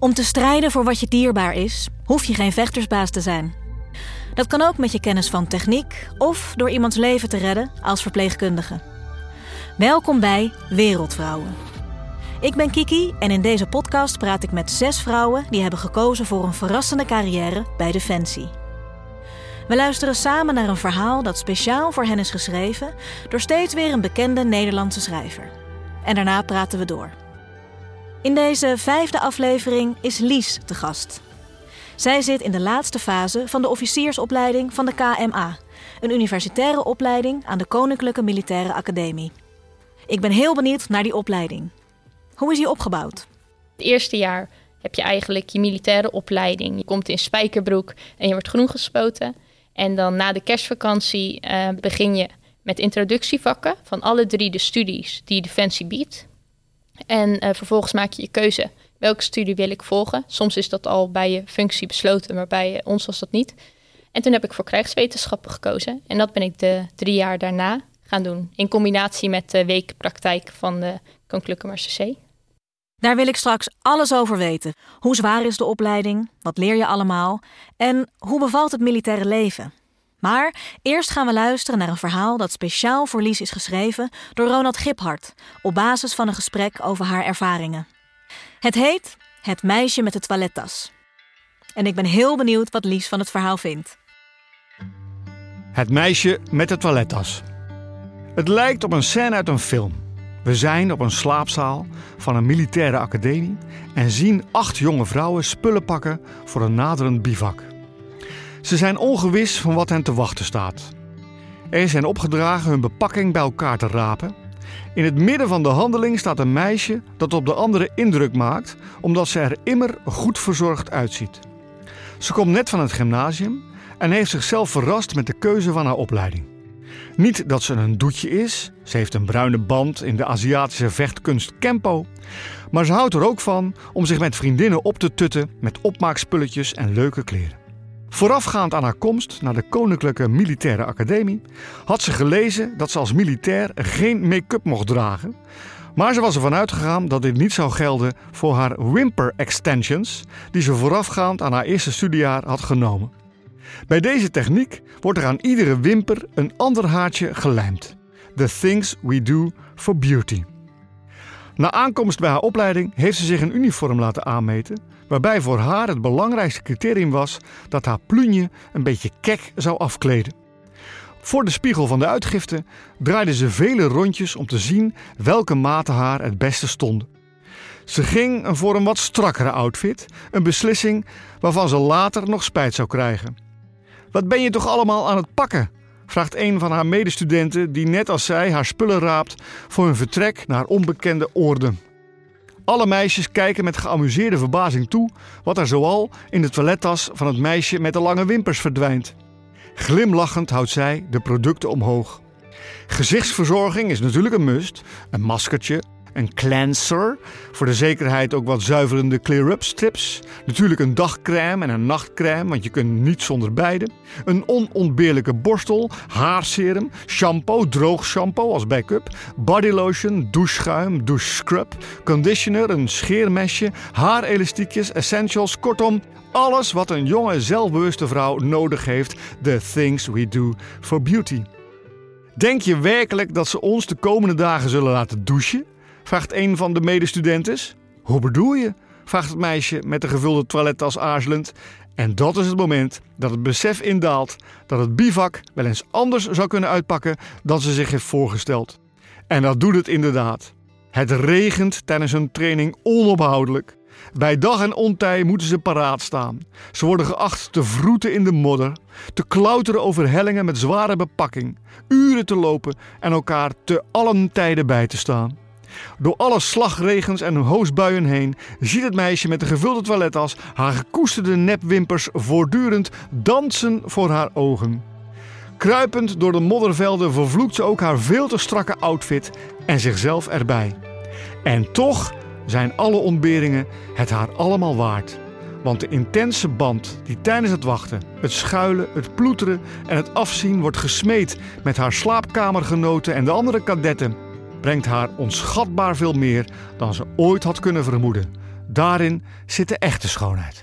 Om te strijden voor wat je dierbaar is, hoef je geen vechtersbaas te zijn. Dat kan ook met je kennis van techniek of door iemands leven te redden als verpleegkundige. Welkom bij Wereldvrouwen. Ik ben Kiki en in deze podcast praat ik met zes vrouwen die hebben gekozen voor een verrassende carrière bij Defensie. We luisteren samen naar een verhaal dat speciaal voor hen is geschreven door steeds weer een bekende Nederlandse schrijver. En daarna praten we door. In deze vijfde aflevering is Lies te gast. Zij zit in de laatste fase van de officiersopleiding van de KMA, een universitaire opleiding aan de Koninklijke Militaire Academie. Ik ben heel benieuwd naar die opleiding. Hoe is die opgebouwd? Het eerste jaar heb je eigenlijk je militaire opleiding. Je komt in spijkerbroek en je wordt groen gespoten. En dan na de kerstvakantie uh, begin je met introductievakken van alle drie de studies die Defensie biedt. En uh, vervolgens maak je je keuze. Welke studie wil ik volgen? Soms is dat al bij je functie besloten, maar bij ons was dat niet. En toen heb ik voor krijgswetenschappen gekozen. En dat ben ik de drie jaar daarna gaan doen. In combinatie met de weekpraktijk van de Koninklijke Marseillais. Daar wil ik straks alles over weten. Hoe zwaar is de opleiding? Wat leer je allemaal? En hoe bevalt het militaire leven? Maar eerst gaan we luisteren naar een verhaal dat speciaal voor Lies is geschreven door Ronald Giphart op basis van een gesprek over haar ervaringen. Het heet Het meisje met de toilettas. En ik ben heel benieuwd wat Lies van het verhaal vindt. Het meisje met de toilettas. Het lijkt op een scène uit een film. We zijn op een slaapzaal van een militaire academie en zien acht jonge vrouwen spullen pakken voor een naderend bivak. Ze zijn ongewis van wat hen te wachten staat. Er zijn opgedragen hun bepakking bij elkaar te rapen. In het midden van de handeling staat een meisje dat op de andere indruk maakt, omdat ze er immer goed verzorgd uitziet. Ze komt net van het gymnasium en heeft zichzelf verrast met de keuze van haar opleiding. Niet dat ze een doetje is, ze heeft een bruine band in de Aziatische vechtkunst Kempo, maar ze houdt er ook van om zich met vriendinnen op te tutten met opmaakspulletjes en leuke kleren. Voorafgaand aan haar komst naar de Koninklijke Militaire Academie had ze gelezen dat ze als militair geen make-up mocht dragen. Maar ze was ervan uitgegaan dat dit niet zou gelden voor haar wimper extensions, die ze voorafgaand aan haar eerste studiejaar had genomen. Bij deze techniek wordt er aan iedere wimper een ander haartje gelijmd. The things we do for beauty. Na aankomst bij haar opleiding heeft ze zich een uniform laten aanmeten, waarbij voor haar het belangrijkste criterium was dat haar plunje een beetje kek zou afkleden. Voor de spiegel van de uitgifte draaide ze vele rondjes om te zien welke maten haar het beste stonden. Ze ging voor een wat strakkere outfit, een beslissing waarvan ze later nog spijt zou krijgen. Wat ben je toch allemaal aan het pakken? vraagt een van haar medestudenten die net als zij haar spullen raapt voor hun vertrek naar onbekende oorden. Alle meisjes kijken met geamuseerde verbazing toe wat er zoal in de toilettas van het meisje met de lange wimpers verdwijnt. Glimlachend houdt zij de producten omhoog. Gezichtsverzorging is natuurlijk een must. Een maskertje, een cleanser, voor de zekerheid ook wat zuiverende clear-up strips. Natuurlijk een dagcrème en een nachtcrème, want je kunt niet zonder beide. Een onontbeerlijke borstel, haarserum, shampoo, droog shampoo als backup, bodylotion, doucheschuim, douchescrub, conditioner, een scheermesje, haarelastiekjes, essentials, kortom, alles wat een jonge, zelfbewuste vrouw nodig heeft. The things we do for beauty. Denk je werkelijk dat ze ons de komende dagen zullen laten douchen? Vraagt een van de medestudentes. Hoe bedoel je? vraagt het meisje met de gevulde toilettas aarzelend. En dat is het moment dat het besef indaalt dat het bivak wel eens anders zou kunnen uitpakken dan ze zich heeft voorgesteld. En dat doet het inderdaad. Het regent tijdens hun training onophoudelijk. Bij dag en ontij moeten ze paraat staan. Ze worden geacht te vroeten in de modder, te klauteren over hellingen met zware bepakking, uren te lopen en elkaar te allen tijden bij te staan. Door alle slagregens en hoosbuien heen ziet het meisje met de gevulde toilettas haar gekoesterde nepwimpers voortdurend dansen voor haar ogen. Kruipend door de moddervelden vervloekt ze ook haar veel te strakke outfit en zichzelf erbij. En toch zijn alle ontberingen het haar allemaal waard. Want de intense band die tijdens het wachten, het schuilen, het ploeteren en het afzien wordt gesmeed met haar slaapkamergenoten en de andere kadetten, brengt haar onschatbaar veel meer dan ze ooit had kunnen vermoeden. Daarin zit de echte schoonheid.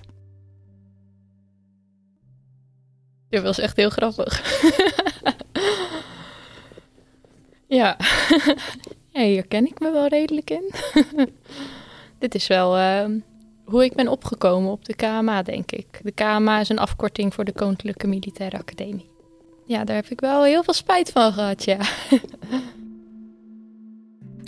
Dit was echt heel grappig. ja. ja, hier ken ik me wel redelijk in. Dit is wel uh, hoe ik ben opgekomen op de KMA, denk ik. De KMA is een afkorting voor de Koninklijke Militaire Academie. Ja, daar heb ik wel heel veel spijt van gehad, ja.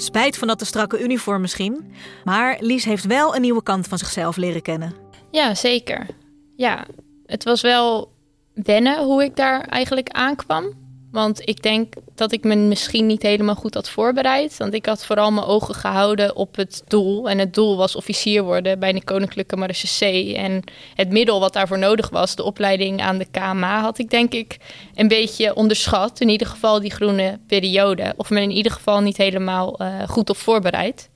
Spijt van dat de strakke uniform misschien. Maar Lies heeft wel een nieuwe kant van zichzelf leren kennen. Ja, zeker. Ja, het was wel wennen hoe ik daar eigenlijk aankwam. Want ik denk dat ik me misschien niet helemaal goed had voorbereid. Want ik had vooral mijn ogen gehouden op het doel. En het doel was officier worden bij de Koninklijke Marechaussee. En het middel wat daarvoor nodig was, de opleiding aan de KMA, had ik denk ik een beetje onderschat. In ieder geval die groene periode. Of me in ieder geval niet helemaal uh, goed op voorbereid.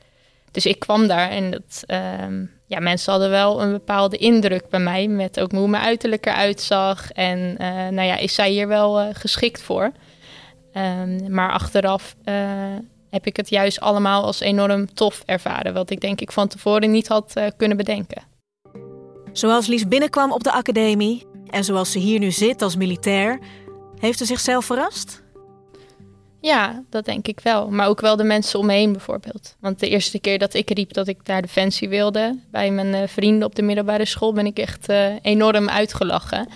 Dus ik kwam daar en dat, uh, ja, mensen hadden wel een bepaalde indruk bij mij. Met ook hoe mijn uiterlijk eruit zag. En uh, nou ja, is zij hier wel uh, geschikt voor? Um, maar achteraf uh, heb ik het juist allemaal als enorm tof ervaren. Wat ik denk ik van tevoren niet had kunnen bedenken. Zoals Lies binnenkwam op de academie en zoals ze hier nu zit als militair, heeft ze zichzelf verrast? Ja, dat denk ik wel. Maar ook wel de mensen om me heen bijvoorbeeld. Want de eerste keer dat ik riep dat ik naar Defensie wilde... bij mijn uh, vrienden op de middelbare school... ben ik echt uh, enorm uitgelachen.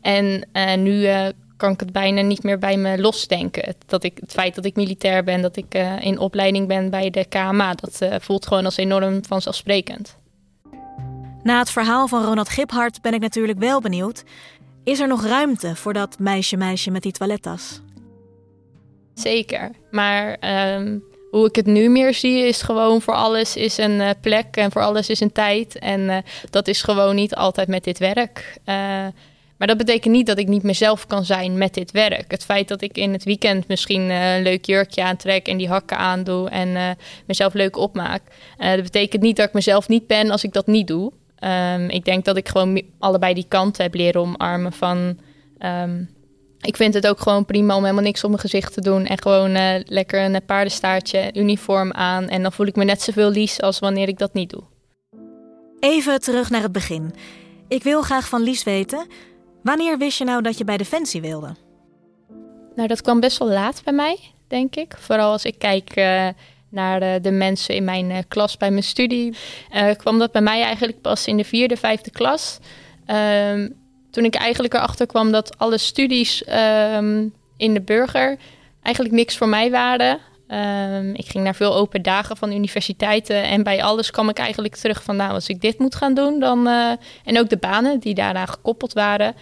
En uh, nu kan ik het bijna niet meer bij me losdenken. Dat ik, het feit dat ik militair ben, dat ik in opleiding ben bij de KMA... dat voelt gewoon als enorm vanzelfsprekend. Na het verhaal van Ronald Giphart ben ik natuurlijk wel benieuwd... is er nog ruimte voor dat meisje-meisje met die toilettas? Zeker. Maar um, hoe ik het nu meer zie, is gewoon voor alles is een uh, plek en voor alles is een tijd. En uh, dat is gewoon niet altijd met dit werk. Uh, maar dat betekent niet dat ik niet mezelf kan zijn met dit werk. Het feit dat ik in het weekend misschien een leuk jurkje aantrek en die hakken aandoe en mezelf leuk opmaak. dat betekent niet dat ik mezelf niet ben als ik dat niet doe. Um, ik denk dat ik gewoon allebei die kanten heb leren omarmen van. Um, ik vind het ook gewoon prima om helemaal niks op mijn gezicht te doen. En gewoon uh, lekker een paardenstaartje, uniform aan. En dan voel ik me net zoveel lies als wanneer ik dat niet doe. Even terug naar het begin. Ik wil graag van Lies weten. Wanneer wist je nou dat je bij Defensie wilde? Nou, dat kwam best wel laat bij mij, denk ik. Vooral als ik kijk uh, naar de, de, mensen in mijn uh, klas bij mijn studie. kwam dat bij mij eigenlijk pas in de vierde, vijfde klas. Ehm, toen ik eigenlijk erachter kwam dat alle studies um, in de burger eigenlijk niks voor mij waren. Um, ik ging naar veel open dagen van universiteiten en bij alles kwam ik eigenlijk terug van nou, als ik dit moet gaan doen, dan. Uh, en ook de banen die daaraan gekoppeld waren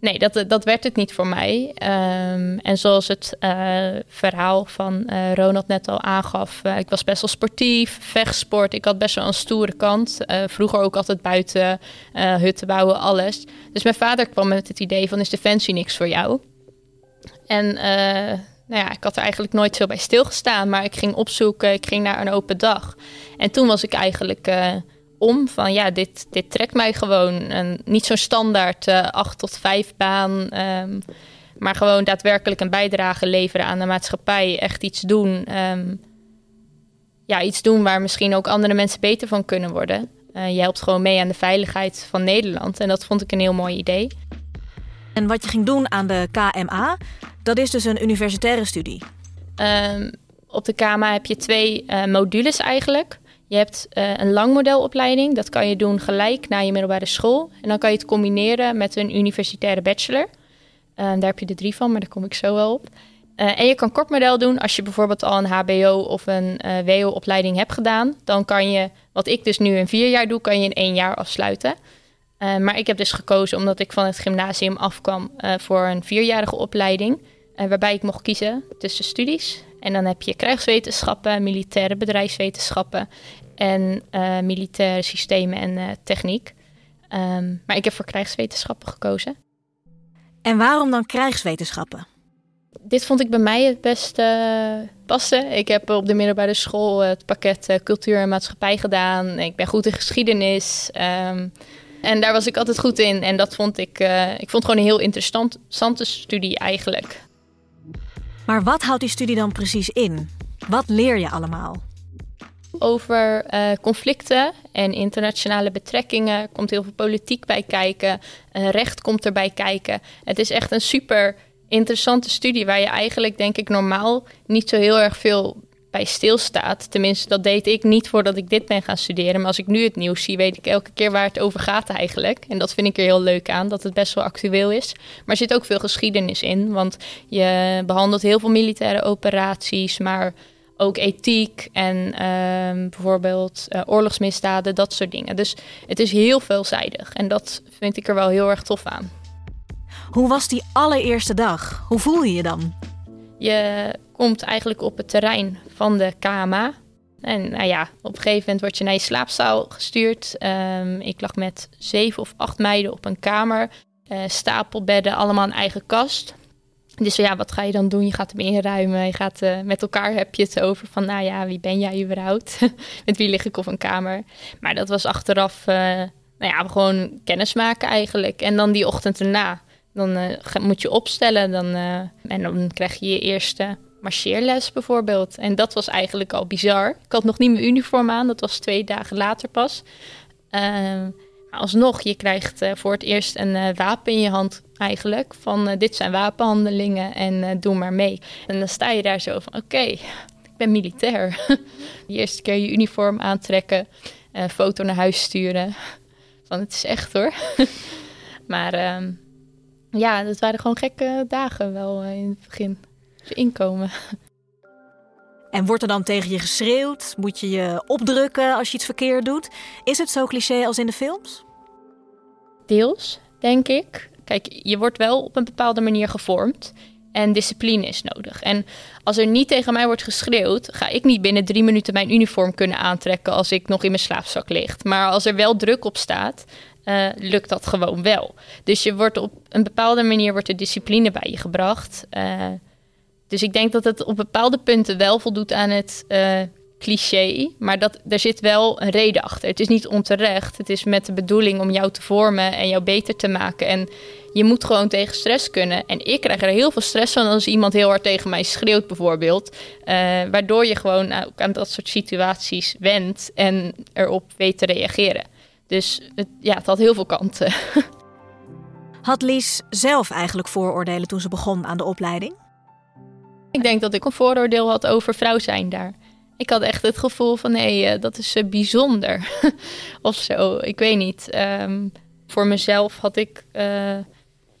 nee, dat, dat werd het niet voor mij. Um, en zoals het uh, verhaal van uh, Ronald net al aangaf, uh, ik was best wel sportief, vechtsport. Ik had best wel een stoere kant. vroeger ook altijd buiten hutten bouwen, alles. Dus mijn vader kwam met het idee van, is Defensie niks voor jou? En nou ja, ik had er eigenlijk nooit zo bij stilgestaan, maar ik ging opzoeken, ik ging naar een open dag. En toen was ik eigenlijk om van ja, dit, dit trekt mij gewoon. En niet zo'n standaard uh, eh, 8 tot 5 baan. Um, maar gewoon daadwerkelijk een bijdrage leveren aan de maatschappij. Echt iets doen. Um, ja, iets doen waar misschien ook andere mensen beter van kunnen worden. Uh, je helpt gewoon mee aan de veiligheid van Nederland. En dat vond ik een heel mooi idee. En wat je ging doen aan de KMA, dat is dus een universitaire studie. Um, op de KMA heb je twee uh, modules eigenlijk. Je hebt uh, een langmodelopleiding. Dat kan je doen gelijk na je middelbare school. En dan kan je het combineren met een universitaire bachelor. Uh, daar heb je er drie van, maar daar kom ik zo wel op. Uh, en je kan kortmodel doen als je bijvoorbeeld al een HBO of een WO-opleiding hebt gedaan. Dan kan je, wat ik dus nu in vier jaar doe, kan je in één jaar afsluiten. maar ik heb dus gekozen omdat ik van het gymnasium afkwam voor een vierjarige opleiding. waarbij ik mocht kiezen tussen studies. En dan heb je krijgswetenschappen, militaire bedrijfswetenschappen en uh, militaire systemen en uh, techniek. Um, maar ik heb voor krijgswetenschappen gekozen. En waarom dan krijgswetenschappen? Dit vond ik bij mij het beste uh, passen. Ik heb op de middelbare school het pakket cultuur en maatschappij gedaan. Ik ben goed in geschiedenis. Um, en daar was ik altijd goed in. En dat vond ik, ik vond gewoon een heel interessante studie eigenlijk. Maar wat houdt die studie dan precies in? Wat leer je allemaal? over uh, conflicten en internationale betrekkingen. Komt heel veel politiek bij kijken. Uh, recht komt erbij kijken. Het is echt een super interessante studie waar je eigenlijk, denk ik, normaal niet zo heel erg veel bij stilstaat. Tenminste, dat deed ik niet voordat ik dit ben gaan studeren. Maar als ik nu het nieuws zie, weet ik elke keer waar het over gaat eigenlijk. En dat vind ik er heel leuk aan, dat het best wel actueel is. Maar er zit ook veel geschiedenis in, want je behandelt heel veel militaire operaties, maar ook ethiek en ehm, bijvoorbeeld uh, oorlogsmisdaden, dat soort dingen. Dus het is heel veelzijdig en dat vind ik er wel heel erg tof aan. Hoe was die allereerste dag? Hoe voel je je dan? Je komt eigenlijk op het terrein van de KMA. En nou ja, op een gegeven moment word je naar je slaapzaal gestuurd. Ehm, ik lag met zeven of acht meiden op een kamer. Uh, stapelbedden, allemaal een eigen kast. Dus ja, wat ga je dan doen? Je gaat hem inruimen. Je gaat uh, met elkaar heb je het over van, nou ja, wie ben jij überhaupt? met wie lig ik op een kamer? Maar dat was achteraf, uh, nou ja, gewoon kennis maken eigenlijk. En dan die ochtend erna, dan moet je opstellen. Dan, en dan krijg je je eerste marcheerles bijvoorbeeld. En dat was eigenlijk al bizar. Ik had nog niet mijn uniform aan. Dat was twee dagen later pas. Ehm, alsnog, je krijgt voor het eerst een wapen in je hand eigenlijk. Van uh, dit zijn wapenhandelingen en doe maar mee. En dan sta je daar zo van oké, ik ben militair. de eerste keer je uniform aantrekken, foto naar huis sturen. Van het is echt hoor. maar ehm, ja, dat waren gewoon gekke dagen wel in het begin. Inkomen. En wordt er dan tegen je geschreeuwd? Moet je je opdrukken als je iets verkeerd doet? Is het zo cliché als in de films? Deels, denk ik. Kijk, je wordt wel op een bepaalde manier gevormd. En discipline is nodig. En als er niet tegen mij wordt geschreeuwd, ga ik niet binnen drie minuten mijn uniform kunnen aantrekken als ik nog in mijn slaapzak lig. Maar als er wel druk op staat, uh, lukt dat gewoon wel. Dus je wordt op een bepaalde manier wordt er discipline bij je gebracht. Uh, dus ik denk dat het op bepaalde punten wel voldoet aan het uh, cliché, maar dat, er zit wel een reden achter. Het is niet onterecht. Het is met de bedoeling om jou te vormen en jou beter te maken. En je moet gewoon tegen stress kunnen. En ik krijg er heel veel stress van als iemand heel hard tegen mij schreeuwt, bijvoorbeeld. Uh, waardoor je gewoon ook aan dat soort situaties wendt en erop weet te reageren. Dus het, ja, het had heel veel kanten. Had Lies zelf eigenlijk vooroordelen toen ze begon aan de opleiding? Ik denk dat ik een vooroordeel had over vrouw zijn daar. Ik had echt het gevoel van hé, hey, dat is uh, bijzonder of zo. Ik weet niet. Um, voor mezelf had ik uh,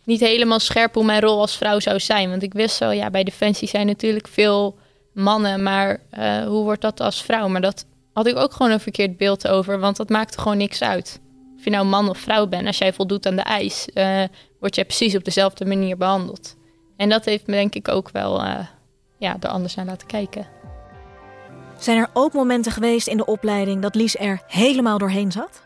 niet helemaal scherp hoe mijn rol als vrouw zou zijn. Want ik wist zo, ja, bij Defensie zijn natuurlijk veel mannen, maar hoe wordt dat als vrouw? Maar dat had ik ook gewoon een verkeerd beeld over, want dat maakte gewoon niks uit. Of je nou man of vrouw bent, als jij voldoet aan de eis, uh, word je precies op dezelfde manier behandeld. En dat heeft me denk ik ook wel ja, er anders naar laten kijken. Zijn er ook momenten geweest in de opleiding dat Lies er helemaal doorheen zat?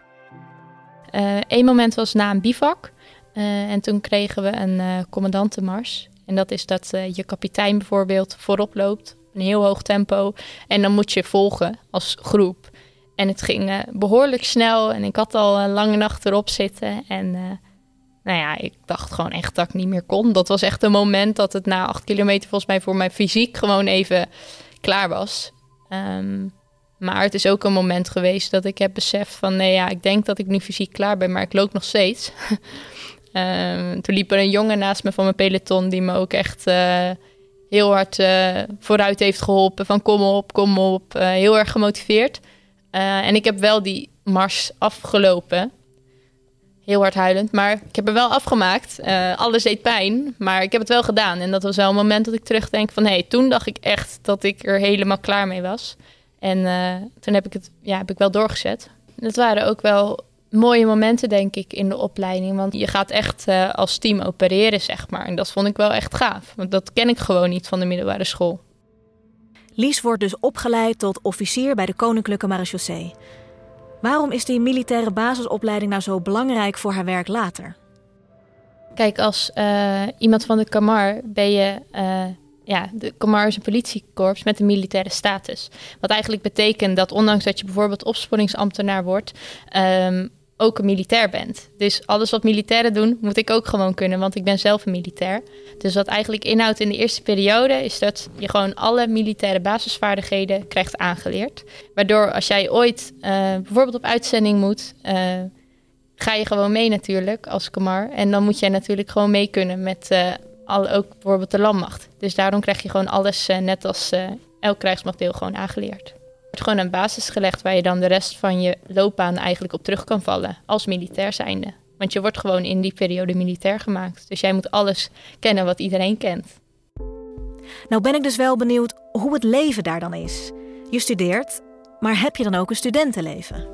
Eén uh, moment was na een bivak. Uh, en toen kregen we een uh, commandantenmars. En dat is dat je kapitein bijvoorbeeld voorop loopt. Een heel hoog tempo. En dan moet je volgen als groep. En het ging behoorlijk snel. En ik had al een lange nacht erop zitten. En nou ja, ik dacht gewoon echt dat ik niet meer kon. Dat was echt een moment dat het na acht kilometer volgens mij voor mijn fysiek gewoon even klaar was. Um, maar het is ook een moment geweest dat ik heb beseft van... nee ja, ik denk dat ik nu fysiek klaar ben, maar ik loop nog steeds. um, toen liep er een jongen naast me van mijn peloton... die me ook echt uh, heel hard uh, vooruit heeft geholpen. Van kom op, kom op. Uh, heel erg gemotiveerd. en ik heb wel die mars afgelopen. Heel hard huilend, maar ik heb er wel afgemaakt. alles deed pijn, maar ik heb het wel gedaan. En dat was wel een moment dat ik terugdenk van... hé, hey, toen dacht ik echt dat ik er helemaal klaar mee was... En uh, toen heb ik het ja, heb ik wel doorgezet. Dat waren ook wel mooie momenten, denk ik, in de opleiding. Want je gaat echt uh, als team opereren, zeg maar. En dat vond ik wel echt gaaf. Want dat ken ik gewoon niet van de middelbare school. Lies wordt dus opgeleid tot officier bij de Koninklijke Marechaussee. Waarom is die militaire basisopleiding nou zo belangrijk voor haar werk later? Kijk, als uh, iemand van de Kamar ben je ja, de Comar is een politiekorps met een militaire status. Wat eigenlijk betekent dat ondanks dat je bijvoorbeeld opsporingsambtenaar wordt, um, ook een militair bent. Dus alles wat militairen doen, moet ik ook gewoon kunnen, want ik ben zelf een militair. Dus wat eigenlijk inhoudt in de eerste periode, is dat je gewoon alle militaire basisvaardigheden krijgt aangeleerd. Waardoor als jij ooit uh, bijvoorbeeld op uitzending moet, uh, ga je gewoon mee natuurlijk als Kamar. En dan moet jij natuurlijk gewoon mee kunnen met uh, al, ook bijvoorbeeld de landmacht. Dus daarom krijg je gewoon alles net als elk krijgsmachtdeel gewoon aangeleerd wordt gewoon een basis gelegd waar je dan de rest van je loopbaan eigenlijk op terug kan vallen als militair zijnde. Want je wordt gewoon in die periode militair gemaakt. Dus jij moet alles kennen wat iedereen kent. Nou ben ik dus wel benieuwd hoe het leven daar dan is. Je studeert, maar heb je dan ook een studentenleven?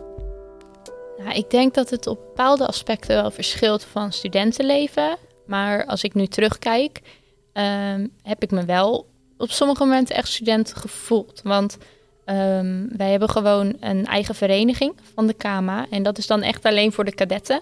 Nou, ik denk dat het op bepaalde aspecten wel verschilt van studentenleven. Maar als ik nu terugkijk, um, heb ik me wel op sommige momenten echt student gevoeld. Want Um, wij hebben gewoon een eigen vereniging van de KMA. En dat is dan echt alleen voor de kadetten.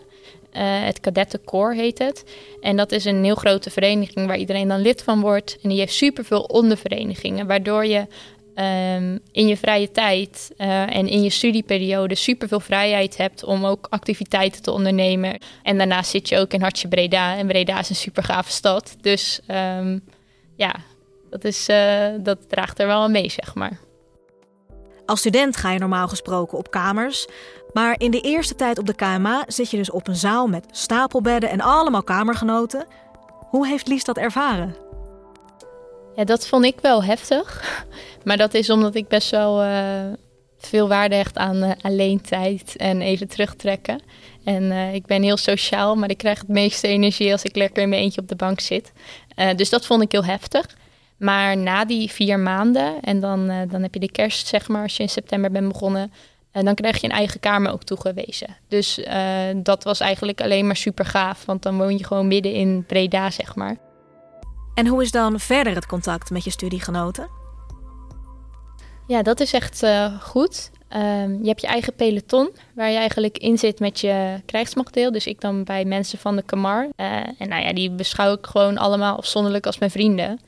Uh, het kadettenkoor heet het. En dat is een heel grote vereniging waar iedereen dan lid van wordt. En die heeft superveel onderverenigingen. Waardoor je um, in je vrije tijd uh, en in je studieperiode superveel vrijheid hebt om ook activiteiten te ondernemen. En daarnaast zit je ook in Hartje Breda. En Breda is een super gave stad. Dus um, ja, dat, is, uh, dat draagt er wel aan mee, zeg maar. Als student ga je normaal gesproken op kamers. Maar in de eerste tijd op de KMA zit je dus op een zaal met stapelbedden en allemaal kamergenoten. Hoe heeft Lies dat ervaren? Ja, dat vond ik wel heftig. Maar dat is omdat ik best wel uh, veel waarde hecht aan uh, alleentijd en even terugtrekken. En uh, ik ben heel sociaal, maar ik krijg het meeste energie als ik lekker in mijn eentje op de bank zit. dus dat vond ik heel heftig. Maar na die vier maanden, en dan, uh, dan heb je de kerst, zeg maar, als je in september bent begonnen, en uh, dan krijg je een eigen kamer ook toegewezen. Dus uh, dat was eigenlijk alleen maar super gaaf, want dan woon je gewoon midden in Breda, zeg maar. En hoe is dan verder het contact met je studiegenoten? Ja, dat is echt uh, goed. Um, je hebt je eigen peloton, waar je eigenlijk in zit met je krijgsmachtdeel. Dus ik dan bij mensen van de Kamar. en nou ja, die beschouw ik gewoon allemaal afzonderlijk als mijn vrienden.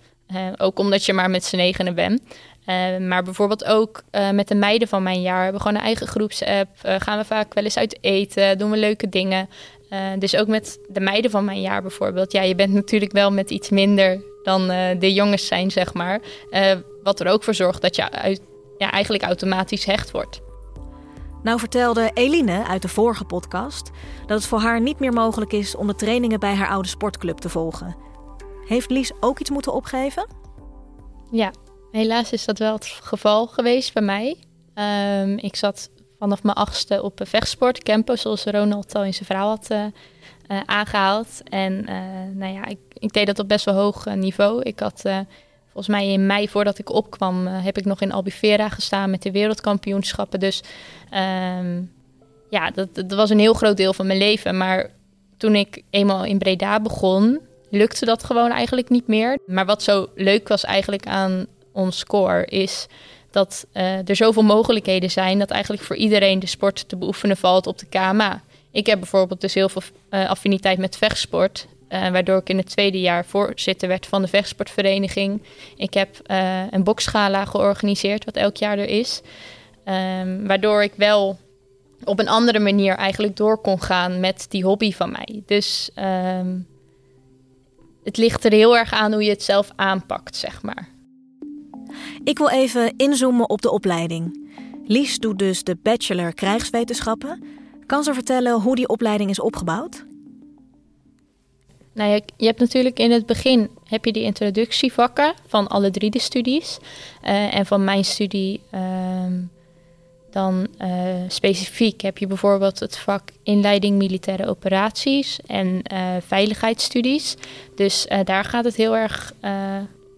Ook omdat je maar met z'n negenen bent. Uh, maar bijvoorbeeld ook uh, met de meiden van mijn jaar hebben we gewoon een eigen groepsapp. gaan we vaak wel eens uit eten, doen we leuke dingen. dus ook met de meiden van mijn jaar bijvoorbeeld. Ja, je bent natuurlijk wel met iets minder dan de jongens zijn, zeg maar. wat er ook voor zorgt dat je ja, eigenlijk automatisch hecht wordt. Nou vertelde Eline uit de vorige podcast dat het voor haar niet meer mogelijk is om de trainingen bij haar oude sportclub te volgen. Heeft Lies ook iets moeten opgeven? Ja, helaas is dat wel het geval geweest bij mij. Um, ik zat vanaf mijn achtste op vechtsport, Campo, zoals Ronald al in zijn verhaal had uh, uh, aangehaald. En uh, nou ja, ik, ik, deed dat op best wel hoog niveau. Ik had volgens mij in mei voordat ik opkwam, heb ik nog in Albufeira gestaan met de wereldkampioenschappen. Dus um, ja, dat, dat was een heel groot deel van mijn leven. Maar toen ik eenmaal in Breda begon, lukte dat gewoon eigenlijk niet meer. Maar wat zo leuk was eigenlijk aan ons score is dat uh, er zoveel mogelijkheden zijn dat eigenlijk voor iedereen de sport te beoefenen valt op de KMA. Ik heb bijvoorbeeld dus heel veel uh, affiniteit met vechtsport. Uh, waardoor ik in het tweede jaar voorzitter werd van de vechtsportvereniging. Ik heb een boksgala georganiseerd, wat elk jaar er is. Um, waardoor ik wel op een andere manier eigenlijk door kon gaan met die hobby van mij. Dus um, het ligt er heel erg aan hoe je het zelf aanpakt, zeg maar. Ik wil even inzoomen op de opleiding. Lies doet dus de bachelor krijgswetenschappen. Kan ze vertellen hoe die opleiding is opgebouwd? Nou, je, je hebt natuurlijk in het begin heb je die introductievakken van alle drie de studies. Uh, en van mijn studie uh, dan uh, specifiek heb je bijvoorbeeld het vak inleiding militaire operaties en uh, veiligheidsstudies. Dus uh, daar gaat het heel erg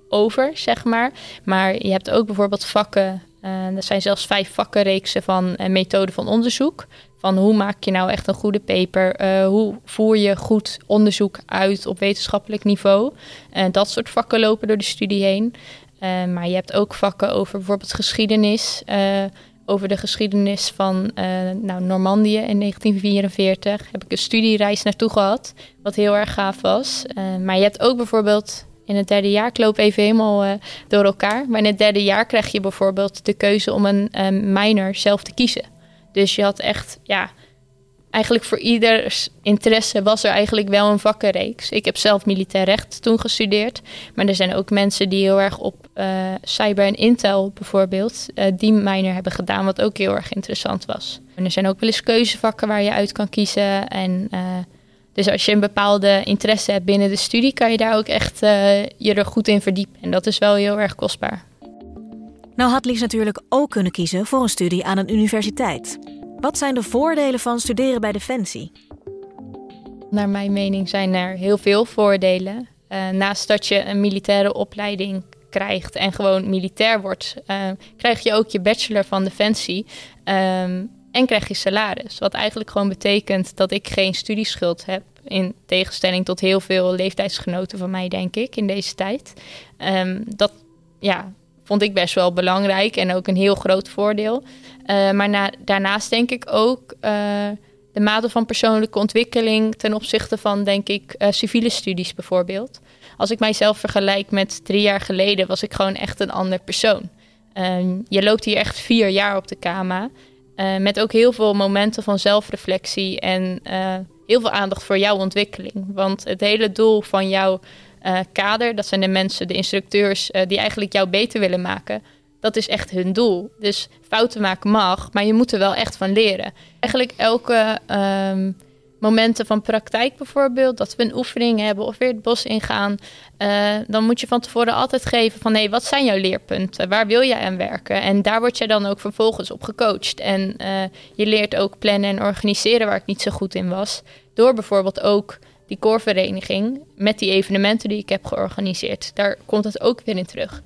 over, zeg maar. Maar je hebt ook bijvoorbeeld vakken, er zijn zelfs vijf vakkenreeksen van methode van onderzoek. Van hoe maak je nou echt een goede paper? hoe voer je goed onderzoek uit op wetenschappelijk niveau? dat soort vakken lopen door de studie heen. maar je hebt ook vakken over bijvoorbeeld geschiedenis over de geschiedenis van uh, nou, Normandië in 1944. Heb ik een studiereis naartoe gehad, wat heel erg gaaf was. Uh, maar je hebt ook bijvoorbeeld in het derde jaar, ik loop even helemaal uh, door elkaar. Maar in het derde jaar krijg je bijvoorbeeld de keuze om een minor zelf te kiezen. Dus je had echt, ja, eigenlijk voor ieders interesse was er eigenlijk wel een vakkenreeks. Ik heb zelf militair recht toen gestudeerd. Maar er zijn ook mensen die heel erg op uh, cyber en intel bijvoorbeeld... Uh, die minor hebben gedaan, wat ook heel erg interessant was. Er zijn ook wel eens keuzevakken waar je uit kan kiezen. En, uh, dus als je een bepaalde interesse hebt binnen de studie... kan je daar ook echt je er goed in verdiepen. En dat is wel heel erg kostbaar. Nou had Lies natuurlijk ook kunnen kiezen voor een studie aan een universiteit... Wat zijn de voordelen van studeren bij Defensie? Naar mijn mening zijn er heel veel voordelen. Uh, naast dat je een militaire opleiding krijgt en gewoon militair wordt, uh, krijg je ook je bachelor van Defensie um, en krijg je salaris. Wat eigenlijk gewoon betekent dat ik geen studieschuld heb. In tegenstelling tot heel veel leeftijdsgenoten van mij, denk ik, in deze tijd. Um, dat ja, vond ik best wel belangrijk en ook een heel groot voordeel. Uh, maar na, daarnaast denk ik ook uh, de mate van persoonlijke ontwikkeling ten opzichte van, denk ik, uh, civiele studies bijvoorbeeld. Als ik mijzelf vergelijk met drie jaar geleden, was ik gewoon echt een ander persoon. Ehm, je loopt hier echt vier jaar op de KMA. met ook heel veel momenten van zelfreflectie en heel veel aandacht voor jouw ontwikkeling. Want het hele doel van jouw kader, dat zijn de mensen, de instructeurs, die eigenlijk jou beter willen maken dat is echt hun doel. Dus fouten maken mag, maar je moet er wel echt van leren. Eigenlijk elke um, momenten van praktijk bijvoorbeeld, dat we een oefening hebben of weer het bos ingaan, uh, dan moet je van tevoren altijd geven van hé, wat zijn jouw leerpunten? Waar wil jij aan werken? En daar word jij dan ook vervolgens op gecoacht. En je leert ook plannen en organiseren waar ik niet zo goed in was. Door bijvoorbeeld ook die koorvereniging met die evenementen die ik heb georganiseerd. Daar komt het ook weer in terug.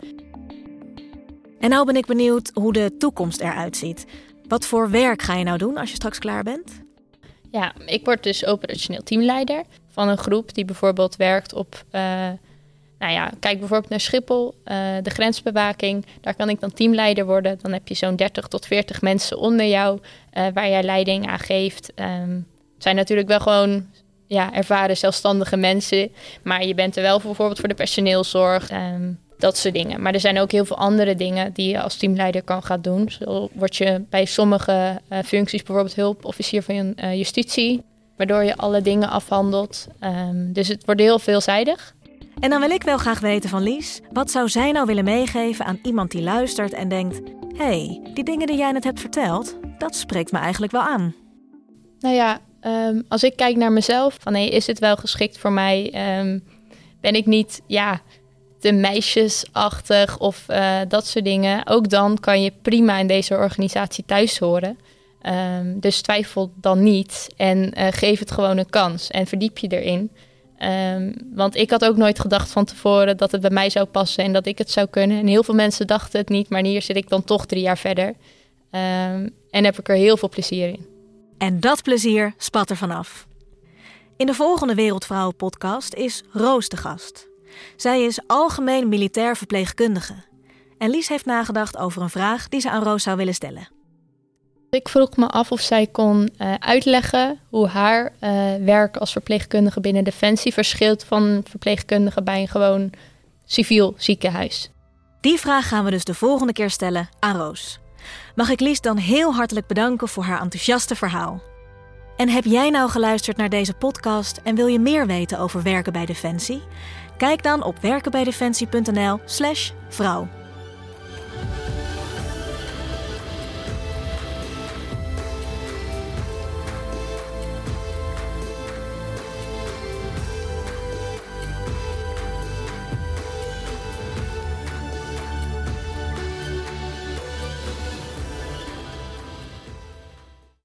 En nou ben ik benieuwd hoe de toekomst eruit ziet. Wat voor werk ga je nou doen als je straks klaar bent? Ja, ik word dus operationeel teamleider van een groep die bijvoorbeeld werkt op. Uh, nou ja, kijk bijvoorbeeld naar Schiphol, uh, de grensbewaking. Daar kan ik dan teamleider worden. Dan heb je zo'n 30 tot 40 mensen onder jou uh, waar jij leiding aan geeft. Um, het zijn natuurlijk wel gewoon ja, ervaren zelfstandige mensen. Maar je bent er wel voor, bijvoorbeeld voor de personeelszorg. Um, dat soort dingen. Maar er zijn ook heel veel andere dingen die je als teamleider kan gaan doen. Zo word je bij sommige uh, functies, bijvoorbeeld hulpofficier van uh, justitie, waardoor je alle dingen afhandelt. Um, dus het wordt heel veelzijdig. En dan wil ik wel graag weten van Lies, wat zou zij nou willen meegeven aan iemand die luistert en denkt: hé, hey, die dingen die jij net hebt verteld, dat spreekt me eigenlijk wel aan. Nou ja, um, als ik kijk naar mezelf, van hey, is dit wel geschikt voor mij? Um, ben ik niet, ja, te meisjesachtig of uh, dat soort dingen. Ook dan kan je prima in deze organisatie thuis horen. Um, dus twijfel dan niet en uh, geef het gewoon een kans en verdiep je erin. Want ik had ook nooit gedacht van tevoren dat het bij mij zou passen en dat ik het zou kunnen. En heel veel mensen dachten het niet, maar hier zit ik dan toch drie jaar verder. En heb ik er heel veel plezier in. En dat plezier spat er vanaf. In de volgende Wereldvrouwen podcast is Roos de gast. Zij is algemeen militair verpleegkundige. En Lies heeft nagedacht over een vraag die ze aan Roos zou willen stellen. Ik vroeg me af of zij kon uh, uitleggen hoe haar uh, werk als verpleegkundige binnen Defensie verschilt van verpleegkundige bij een gewoon civiel ziekenhuis. Die vraag gaan we dus de volgende keer stellen aan Roos. Mag ik Lies dan heel hartelijk bedanken voor haar enthousiaste verhaal. En heb jij nou geluisterd naar deze podcast en wil je meer weten over werken bij Defensie? Kijk dan op werkenbijdefensie.nl/slash vrouw.